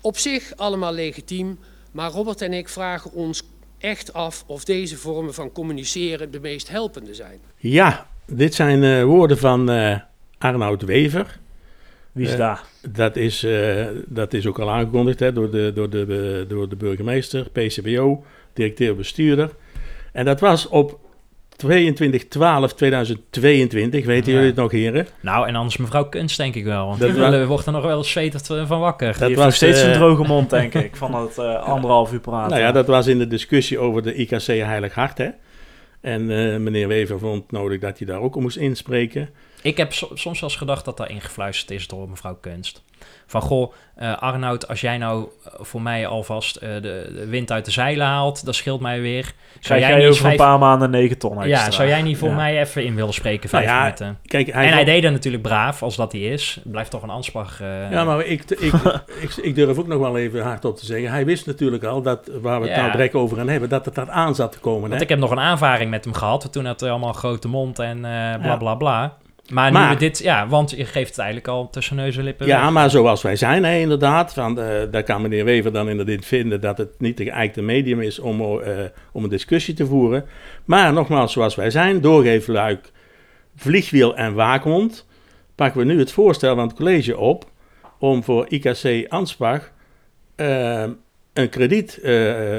Op zich allemaal legitiem, maar Robert en ik vragen ons echt af of deze vormen van communiceren de meest helpende zijn. Ja, dit zijn eh, woorden van eh Arnoud Wever. Wie is Eh, daar? Dat is, eh, dat is ook al aangekondigd hè, door, de, door, de, door de burgemeester, PCBO, directeur-bestuurder. En dat was op 22-12-2022, weten Ja. jullie het nog, heren? Nou, en anders mevrouw Kunst, denk ik wel. Want Dat die wordt er nog wel eens van wakker. Die dat heeft was, nog steeds een droge mond, denk ik, van het eh, anderhalf uur praten. *laughs* Nou ja, dat was in de discussie over de IKC Heilig Hart, hè. En eh, meneer Wever vond nodig dat hij daar ook op moest inspreken. Ik heb so- soms wel eens gedacht dat daar ingefluisterd is door mevrouw Kunst. Van, goh, eh, Arnoud, als jij nou eh, voor mij alvast eh, de, de wind uit de zeilen haalt, dat scheelt mij weer. Zou Krijg jij jij niet over een paar maanden 9 ton extra. Ja, zou jij niet voor Ja. mij even in willen spreken, vijf Nou ja, minuten? Kijk, hij en hij deed dat natuurlijk braaf, als dat hij is. Blijft toch een aanspraak. eh, Ja, maar ik, ik, ik, ik durf ook nog wel even hardop te zeggen. Hij wist natuurlijk al dat, waar we het Ja. nou direct over gaan hebben, dat het daar aan zat te komen. Want Hè? ik heb nog een aanvaring met hem gehad. Toen had hij allemaal grote mond en bla bla bla. Maar, nu Maar- we dit, ja, want je geeft het eigenlijk al tussen neus en lippen. Ja, weg. maar zoals wij zijn, hè, inderdaad. Van, eh, daar kan meneer Wever dan inderdaad vinden dat het niet de geëikte medium is om, eh, om een discussie te voeren. Maar nogmaals, zoals wij zijn, doorgeefluik, vliegwiel en waakhond, pakken we nu het voorstel van het college op om voor IKC Anspach eh, een krediet,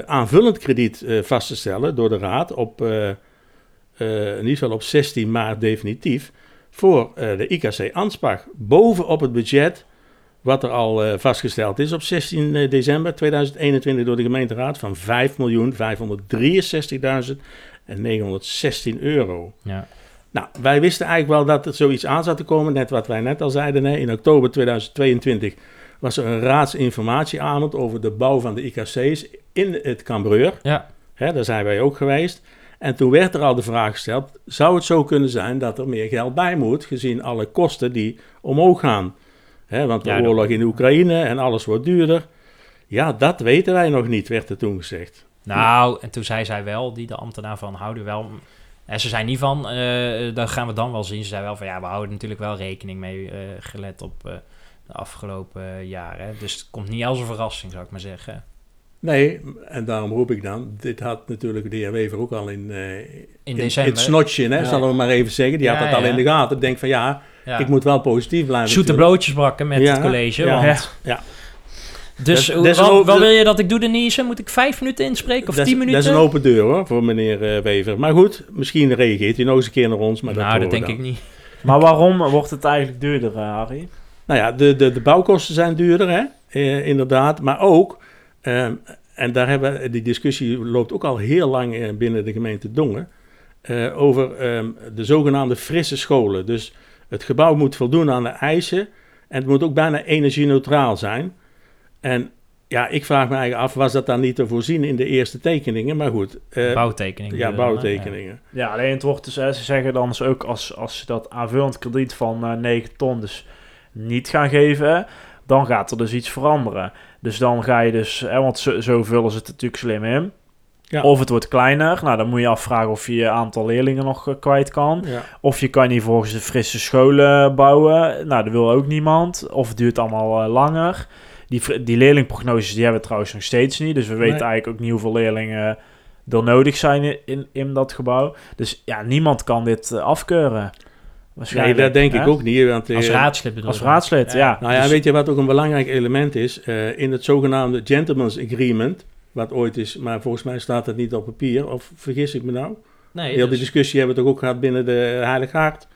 aanvullend krediet vast te stellen door de raad op, in ieder geval op 16 maart definitief, voor eh, de IKC Anspach bovenop het budget wat er al eh, vastgesteld is op 16 december 2021 door de gemeenteraad van 5.563.000 en 916 euro. Ja. Nou, wij wisten eigenlijk wel dat er zoiets aan zat te komen, net wat wij net al zeiden. Hè. In oktober 2022 was er een raadsinformatieavond over de bouw van de IKC's in het Cambreur. Ja. Hè, daar zijn wij ook geweest. En toen werd er al de vraag gesteld, zou het zo kunnen zijn dat er meer geld bij moet, gezien alle kosten die omhoog gaan? Hè, want de Ja, oorlog in Oekraïne en alles wordt duurder. Ja, dat weten wij nog niet, werd er toen gezegd. Nou, en toen zei zij wel, die de ambtenaar van houden wel... En ze zei niet van, dat gaan we dan wel zien. Ze zei wel van, ja, we houden natuurlijk wel rekening mee, eh, gelet op eh, de afgelopen jaren. Dus het komt niet als een verrassing, zou ik maar zeggen. Nee, en daarom roep ik dan, dit had natuurlijk de heer Wever ook al in, eh, in, december. het snotje, hè, Ja. zullen we maar even zeggen. Die had Ja, dat al in de gaten. Ik denk van ja, Ja. ik moet wel positief blijven. Zoete broodjes bakken met Ja, het college, ja, want... ja. Dus Dat- dat wat, open- wat wil je dat ik doe, Denise? Moet ik vijf minuten inspreken of dat, tien minuten? dat is een open deur hoor, voor meneer eh, Wever. Maar goed, misschien reageert hij nog eens een keer naar ons. Maar Nou, dat denk dan. ik niet. Maar waarom wordt het eigenlijk duurder, eh, Harry? Nou ja, de, de, de bouwkosten zijn duurder, hè? Eh, inderdaad. Maar ook, ehm, en daar hebben we, die discussie loopt ook al heel lang eh, binnen de gemeente Dongen, eh, over ehm, de zogenaamde frisse scholen. Dus het gebouw moet voldoen aan de eisen en het moet ook bijna energie-neutraal zijn. En ja, ik vraag me eigenlijk af, was dat dan niet te voorzien in de eerste tekeningen? Maar goed. eh, Bouwtekeningen Ja, bouwtekeningen. Ja, alleen het wordt dus, hè, ze zeggen dan dus ook als, als ze dat aanvullend krediet van eh 9 ton dus niet gaan geven, dan gaat er dus iets veranderen. Dus dan ga je dus, hè, want zo, zo vullen ze het natuurlijk slim in. Ja. Of het wordt kleiner, nou dan moet je afvragen of je je aantal leerlingen nog eh, kwijt kan. Ja. Of je kan niet volgens de frisse scholen bouwen, nou dat wil ook niemand. Of het duurt allemaal eh, langer. Die, die leerlingprognoses die hebben we trouwens nog steeds niet, dus we weten Nee. eigenlijk ook niet hoeveel leerlingen er nodig zijn in, in, in dat gebouw. Dus ja, niemand kan dit eh, afkeuren. Nee, Waarschijnlijk, dat denk hè? ik ook niet. Want, eh, Als raadslid bedoel Als raadslid, ja. Nou ja, Dus- weet je wat ook een belangrijk element is? Eh, in het zogenaamde Gentleman's Agreement, wat ooit is, maar volgens mij staat het niet op papier, of vergis ik me nou? Nee, Heel die dus- discussie hebben we toch ook gehad binnen de Heilige Hart.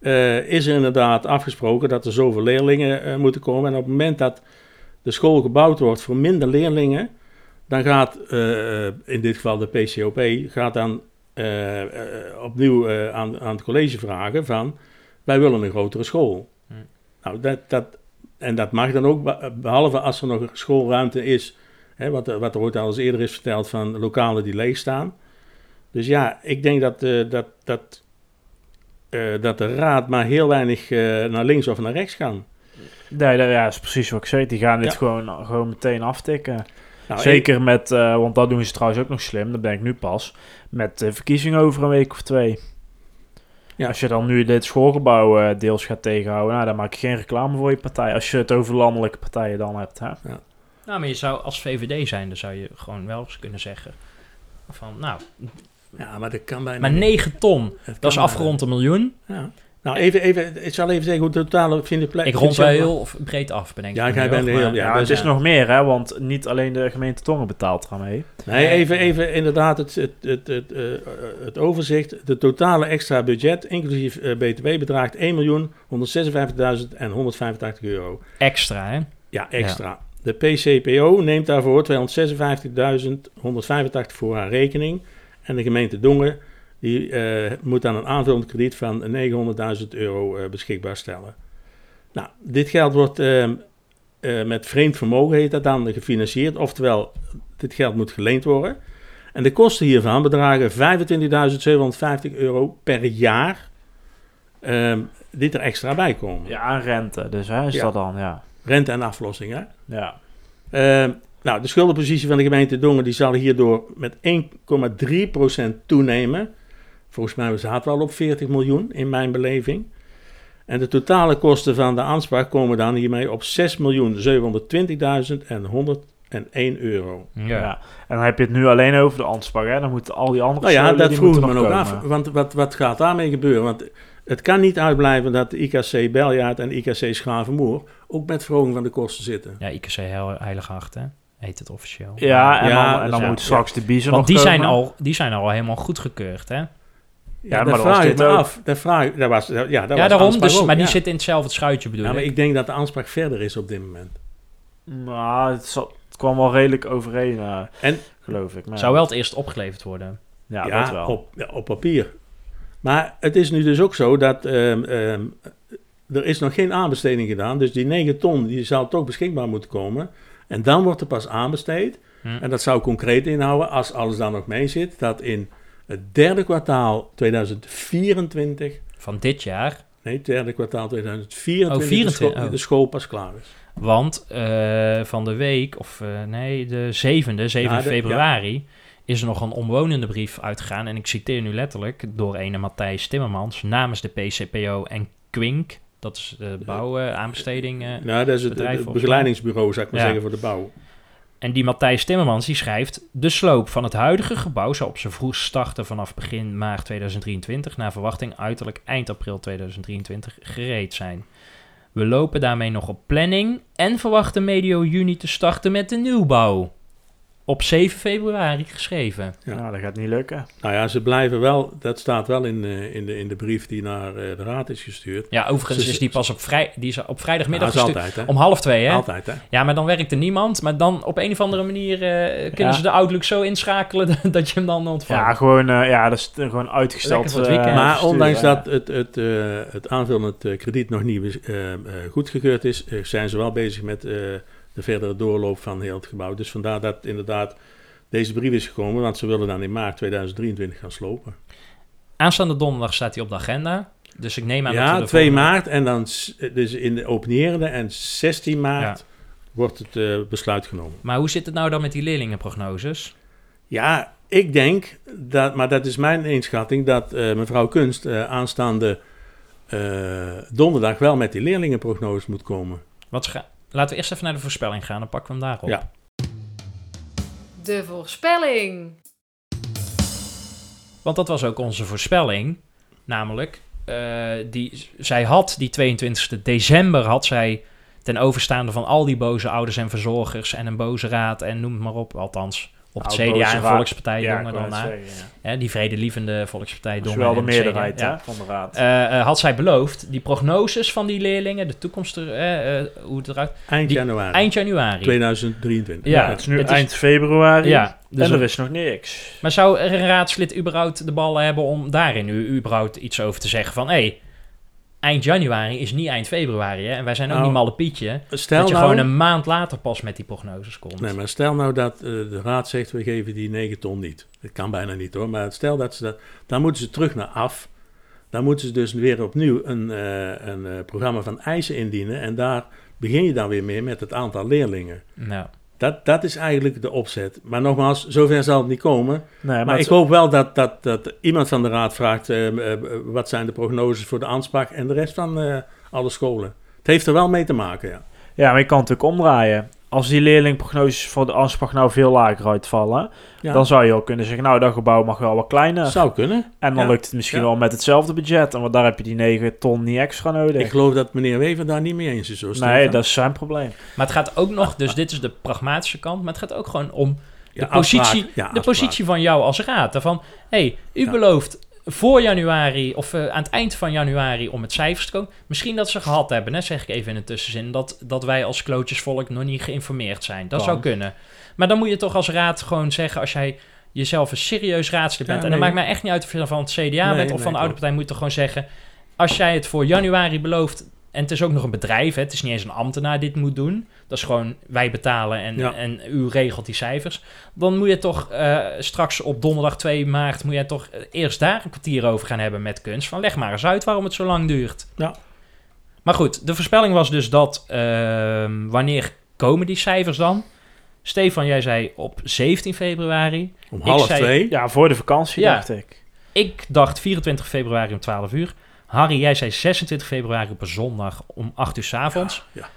Eh, is er inderdaad afgesproken dat er zoveel leerlingen eh, moeten komen. En op het moment dat de school gebouwd wordt voor minder leerlingen, dan gaat eh, in dit geval de PCOP gaat dan eh, eh, opnieuw eh, aan, aan het college vragen van wij willen een grotere school. Hm. Nou, dat, dat, en dat mag dan ook, be- behalve als er nog schoolruimte is, hè, wat, er- wat er ooit al eens eerder is verteld van lokalen die leeg staan. Dus ja, ik denk dat, dat, dat, dat de raad maar heel weinig naar links of naar rechts gaan. Nee, dat ja, is precies wat ik zei. Die gaan dit Ja. gewoon, gewoon meteen aftikken. Nou, Zeker met, eh, want dat doen ze trouwens ook nog slim, dat ben ik nu pas, met de verkiezingen over een week of twee. Ja. Als je dan nu dit schoolgebouw eh, deels gaat tegenhouden, nou, dan maak je geen reclame voor je partij. Als je het over landelijke partijen dan hebt. Hè? Nou, maar je zou als VVD zijn, dan zou je gewoon wel eens kunnen zeggen van, nou, Ja, maar dat kan bijna maar niet. 9 ton, dat kan is afgerond een miljoen. Ja. Nou, even, even, ik zal even zeggen hoe de totale vind ik Ik rond wel heel breed af, Ja, ik nu bent ook, heel- maar- ja, Ja, dat het is- nog meer, hè, want niet alleen de gemeente Tongen betaalt eraan Nee, even, even inderdaad het, het, het, het, eh, eh, het overzicht. De totale extra budget, inclusief eh, BTW, bedraagt 1.156.185 euro. Extra, hè? Ja, extra. De PCPO neemt daarvoor 256.185 voor haar rekening. En de gemeente Dongen die, eh, moet dan een aanvullend krediet van 900.000 euro eh, beschikbaar stellen. Nou, dit geld wordt ehm, eh, met vreemd vermogen, heet dat dan, gefinancierd. Oftewel, dit geld moet geleend worden. En de kosten hiervan bedragen 25.750 euro per jaar. ehm, die er extra bij komen. Ja, aan rente, dus hè, is Ja. dat dan, ja. Rente en aflossing, hè? Ja. Ehm, nou, de schuldenpositie van de gemeente Dongen die zal hierdoor met 1,3% toenemen. Volgens mij zaten we al op 40 miljoen in mijn beleving. En de totale kosten van de aanspraak komen dan hiermee op 6.720.101 euro. Ja. En dan heb je het nu alleen over de Ansbach, hè? Dan moeten al die andere Nou ja, dat vroeg me ook nog af. Want wat, wat gaat daarmee gebeuren? Want het kan niet uitblijven dat de IKC Beljaard en IKC Schavenmoer ook met verhoging van de kosten zitten. Ja, IKC Heil- Heilige Hart, hè? Heet het officieel. Ja, en Ja, dan, en dan ja, moet ja. straks de biezen Want nog die zijn, komen. al, die zijn al helemaal goedgekeurd, hè? Ja, maar dat dat was vraag me ook. af. Dat vraag dat was, ja, dat ja, was daarom. Dus, ook, maar die ja. zit in hetzelfde schuitje, bedoel Ja, maar ik. ik denk dat de aanspraak verder is op dit moment. Nou, het, het kwam wel redelijk overeen, eh, En geloof ik. Maar Zou wel het eerst opgeleverd worden. Ja, dat wel. Op, ja, op papier. Maar het is nu dus ook zo dat ehm, ehm, er is nog geen aanbesteding gedaan. Dus die 9 ton die zou toch beschikbaar moeten komen. En dan wordt er pas aanbesteed. Hm. En dat zou concreet inhouden, als alles daar nog mee zit, dat in het derde kwartaal 2024, Van dit jaar. nee, het derde kwartaal 2024, Oh, de, 24, school, oh. de school pas klaar is. Want eh, van de week, of eh, nee, de 7e, 7 Ja, de- februari, is er nog een omwonende brief uitgegaan. En ik citeer nu letterlijk door ene Matthijs Timmermans namens de PCPO en Quink. Dat is de eh Nou, dat is het, bedrijf het volgens begeleidingsbureau, zou ik maar Ja. zeggen, voor de bouw. En die Matthijs Timmermans die schrijft... De sloop van het huidige gebouw zal op zijn vroegst starten vanaf begin maart 2023... naar verwachting uiterlijk eind april 2023 gereed zijn. We lopen daarmee nog op planning en verwachten medio juni te starten met de nieuwbouw. Op 7 februari geschreven. Ja. Nou, dat gaat niet lukken. Nou ja, ze blijven wel, dat staat wel in, eh, in, de, in de brief die naar eh, de raad is gestuurd. Ja, overigens Ze- is die pas op, vrij, die is op vrijdagmiddag Ja, dat is gestuurd. altijd, hè? Om half twee, hè? Altijd, hè? Ja, maar dan werkt er niemand. Maar dan op een of andere manier eh, kunnen Ja. ze de Outlook zo inschakelen *laughs* dat je hem dan ontvangt. Ja, gewoon, ja, dat is gewoon uitgesteld. Lekker voor het weekend. eh, Maar ondanks ja. dat het, het, eh, het aanvullend krediet nog niet goedgekeurd is, zijn ze wel bezig met eh, de verdere doorloop van heel het gebouw. Dus vandaar dat inderdaad deze brief is gekomen, want ze willen dan in maart 2023 gaan slopen. Aanstaande donderdag staat hij op de agenda. Dus ik neem aan dat we Ja, de 2 volgende- maart en dan s- dus in de openerende en 16 maart wordt het eh, besluit genomen. Maar hoe zit het nou dan met die leerlingenprognoses? Ja, ik denk, dat, maar dat is mijn inschatting, dat eh, mevrouw Kunst eh, aanstaande eh, donderdag wel met die leerlingenprognose moet komen. Wat Laten we eerst even naar de voorspelling gaan, dan pakken we hem daarop. Ja. De voorspelling. Want dat was ook onze voorspelling. Namelijk, eh, die, zij had die 22 december had zij ten overstaande van al die boze ouders en verzorgers en een boze raad en noem het maar op. Althans, op het CDA en. Volkspartij Ja, Dongen dan net na. zeggen, Hè, die vredelievende Volkspartij Dongen wel de CDA, meerderheid ja. van de raad. Eh, eh, had zij beloofd, die prognoses van die leerlingen, de toekomst, er, eh, hoe het eruit... Eind die- januari. Eind januari. 2023. Ja, het is nu het eind februari Ja, dus en er is nog niks. Maar zou er een raadslid überhaupt de ballen hebben om daarin u überhaupt iets over te zeggen van... hé, hey, eind januari is niet eind februari, hè? En wij zijn ook Nou, niet malle Pietje. stel dat je nou- gewoon een maand later pas met die prognoses komt. Nee, maar stel nou dat eh, de raad zegt, we geven die 9 ton niet. Dat kan bijna niet hoor, maar stel dat ze dat... Dan moeten ze terug naar af. Dan moeten ze dus weer opnieuw een, eh, een eh, programma van eisen indienen. En daar begin je dan weer mee met het aantal leerlingen. Nou, Dat, dat is eigenlijk de opzet. Maar nogmaals, zover zal het niet komen. Nee, maar ik hoop wel dat, dat, dat iemand van de raad vraagt... eh, eh, wat zijn de prognoses voor de aanspak en de rest van eh, alle scholen. Het heeft er wel mee te maken, ja. Ja, maar je kan het natuurlijk omdraaien. Als die leerlingprognoses voor de aanspraak nou veel lager uitvallen, Ja. dan zou je ook kunnen zeggen, nou, dat gebouw mag wel wat kleiner. Zou kunnen. En dan Ja. lukt het misschien Ja. wel met hetzelfde budget. En want daar heb je die 9 ton niet extra nodig. Ik geloof dat meneer Wever daar niet mee eens is. Zo nee, dat is zijn probleem. maar het gaat ook nog, dus dit is de pragmatische kant, maar het gaat ook gewoon om de, Ja, positie, de positie van jou als raad. Van, hé, hey, u Ja. belooft voor januari of eh, aan het eind van januari om met cijfers te komen. Misschien dat ze gehad hebben, hè, zeg ik even in een tussenzin, dat, dat wij als klootjesvolk nog niet geïnformeerd zijn. Dat Kan. zou kunnen. Maar dan moet je toch als raad gewoon zeggen, als jij jezelf een serieus raadslid Ja, bent, en dat nee. maakt mij echt niet uit of je van het CDA Nee, bent of nee, van de oude partij, moet je toch gewoon zeggen, als jij het voor januari belooft, en het is ook nog een bedrijf, hè, het is niet eens een ambtenaar die dit moet doen, dat is gewoon wij betalen en, Ja. en u regelt die cijfers, dan moet je toch eh, straks op donderdag 2 maart, moet je toch eh, eerst daar een kwartier over gaan hebben met kunst, van leg maar eens uit waarom het zo lang duurt. Ja. Maar goed, de voorspelling was dus dat, ehm, wanneer komen die cijfers dan? Stefan, jij zei op 17 februari. Om half zei- twee. Ja, voor de vakantie Ja. dacht ik. Ik dacht 24 februari om 12 uur. Harry, jij zei 26 februari op een zondag om 8 uur s avonds. Ja,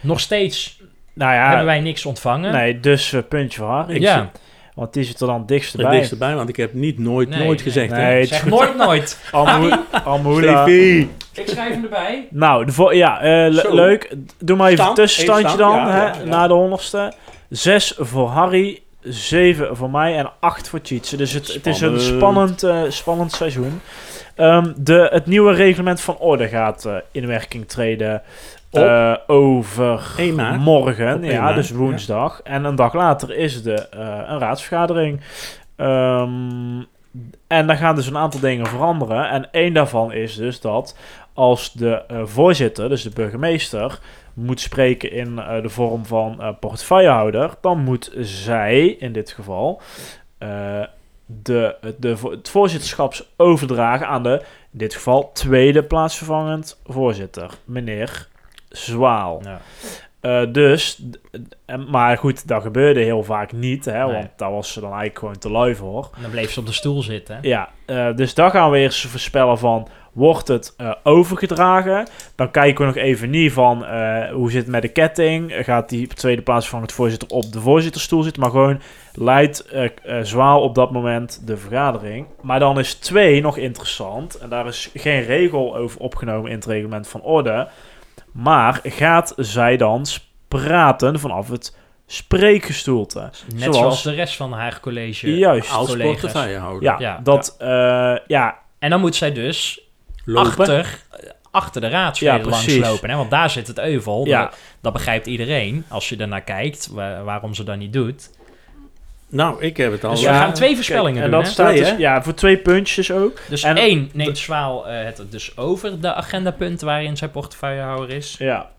Nog steeds Nou ja, hebben wij niks ontvangen. nee, dus eh, puntje voor Harry. Ja. Want die zit er dan dichtst Het bij. dichtst erbij, want ik heb niet nooit, Nee, nooit nee. gezegd. Nee, het is Zeg nooit nooit. *laughs* Stefie. Ik schrijf hem erbij. Nou, de ja, eh, le- Zo. leuk. Doe maar even een Stand, tussenstandje dan, hè, ja, ja, ja. na de honderdste. Zes voor Harry, zeven voor mij en acht voor Tjitse. Dus het, het is een Spannend. spannend, eh, spannend seizoen. Ehm, de, het nieuwe reglement van orde gaat eh, in werking treden eh, over 1 maart. morgen, Op 1 ja, dus woensdag. En een dag later is de, eh, een raadsvergadering. Ehm, en dan gaan dus een aantal dingen veranderen. En één daarvan is dus dat als de voorzitter, dus de burgemeester, moet spreken in de vorm van eh, portefeuillehouder, dan moet zij in dit geval de, de, het voorzitterschap overdragen aan de, in dit geval, tweede plaatsvervangend voorzitter, meneer Zwaal. Ja. Eh, dus, maar goed, dat gebeurde heel vaak niet, hè, Nee. want daar was ze dan eigenlijk gewoon te lui voor. En dan bleef ze op de stoel zitten. Ja, eh, dus daar gaan we eerst voorspellen van, wordt het eh, overgedragen? Dan kijken we nog even niet van, eh, hoe zit het met de ketting? Gaat die tweede plaats van het voorzitter op de voorzitterstoel zitten? Maar gewoon leidt eh eh, Zwaal op dat moment de vergadering. Maar dan is twee nog interessant. En daar is geen regel over opgenomen in het reglement van orde. Maar gaat zij dan praten vanaf het spreekgestoelte? Net zoals, de rest van haar college. Juist. Als collega's. Ja, Ja. dat, eh, ja, En dan moet zij dus Lopen. achter, achter de raadsleden Ja, langs lopen. Hè? Want daar zit het euvel. Ja. Dat, dat begrijpt iedereen als je ernaar kijkt, wa- waarom ze dat niet doet. Nou, ik heb het al. Dus we gaan twee Kijk, voorspellingen en doen. dat hè? staat Twee, dus, ja, voor twee puntjes ook. Dus en- één neemt Zwaal eh, het dus over de agendapunten waarin zij portefeuillehouder is. Ja.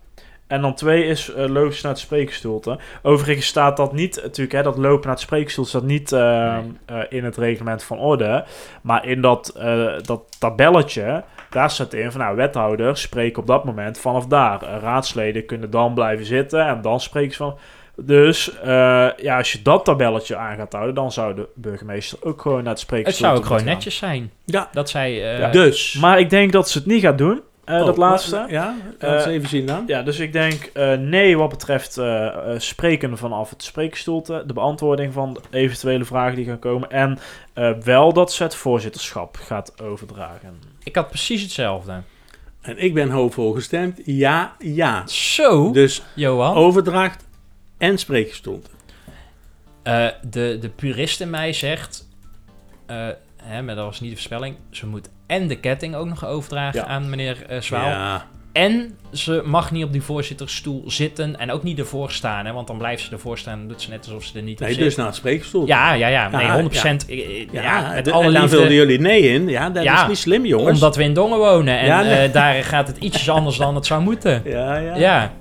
En dan twee is lopen ze naar het spreekstoelte. Overigens staat dat niet, natuurlijk, hè, dat lopen naar het spreekstoelte staat niet eh, eh, in het reglement van orde. Maar in dat, eh, dat tabelletje, daar staat in van, nou, wethouder spreek op dat moment vanaf daar. Eh, raadsleden kunnen dan blijven zitten en dan spreken ze van... Dus eh, ja, als je dat tabelletje aan gaat houden, dan zou de burgemeester ook gewoon naar het Het spreekstoelte zou ook gewoon gaan. netjes zijn Ja. dat zij... eh, Ja. Dus. Maar ik denk dat ze het niet gaat doen, eh, Oh, dat laatste. maar- Ja, laten we eens even zien dan. Ja, dus ik denk eh, nee wat betreft spreken vanaf het spreekstoelte, de beantwoording van de eventuele vragen die gaan komen en eh, wel dat ze het voorzitterschap gaat overdragen. Ik had precies hetzelfde. En ik ben hoopvol gestemd. Ja, ja. Zo, Dus Johan. overdracht en spreekgestoelte. Eh, de, de purist in mij zegt, eh, hè, maar dat was niet de voorspelling, ze moet en de ketting ook nog overdragen Ja. aan meneer eh Zwaal. Ja. En ze mag niet op die voorzittersstoel zitten en ook niet ervoor staan, hè, want dan blijft ze ervoor staan en doet ze net alsof ze er niet Nee, op dus zit. naar het spreekgestoelte. Ja, ja, ja, nee, Ja, 100%. eh, eh, Ja, Ja, met de- alle en daar vulden jullie nee in. Ja, dat Ja, is niet slim, jongens. Omdat we in Dongen wonen en Ja, nee. eh, daar gaat het ietsjes *laughs* anders dan het zou moeten. Ja, ja. Ja,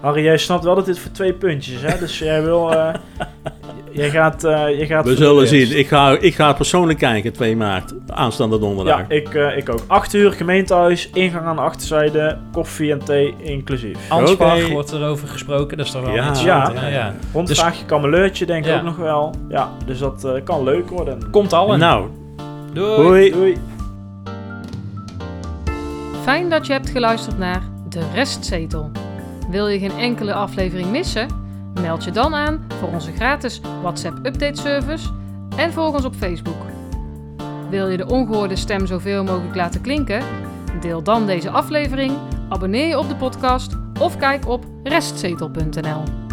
Harry, jij snapt wel dat dit voor twee puntjes is, hè? Dus jij wil... eh, *laughs* jij gaat... eh jij gaat We zullen zien. Ik ga, ik ga persoonlijk kijken, 2 maart. Aanstaande donderdag. Ja, ik, eh, ik ook. 8 uur gemeentehuis, ingang aan de achterzijde, koffie en thee inclusief. Anspar Oké. wordt erover gesproken, dat is toch wel Ja, interessant. ja, Ja, ja. Rondvraagje kameleurtje denk ik Ja. ook nog wel. Ja, dus dat eh, kan leuk worden. Komt allen. Nou, Doei. hoi. Doei. Fijn dat je hebt geluisterd naar De Restzetel. Wil je geen enkele aflevering missen? Meld je dan aan voor onze gratis WhatsApp update service en volg ons op Facebook. Wil je de ongehoorde stem zoveel mogelijk laten klinken? Deel dan deze aflevering, abonneer je op de podcast of kijk op restzetel.nl.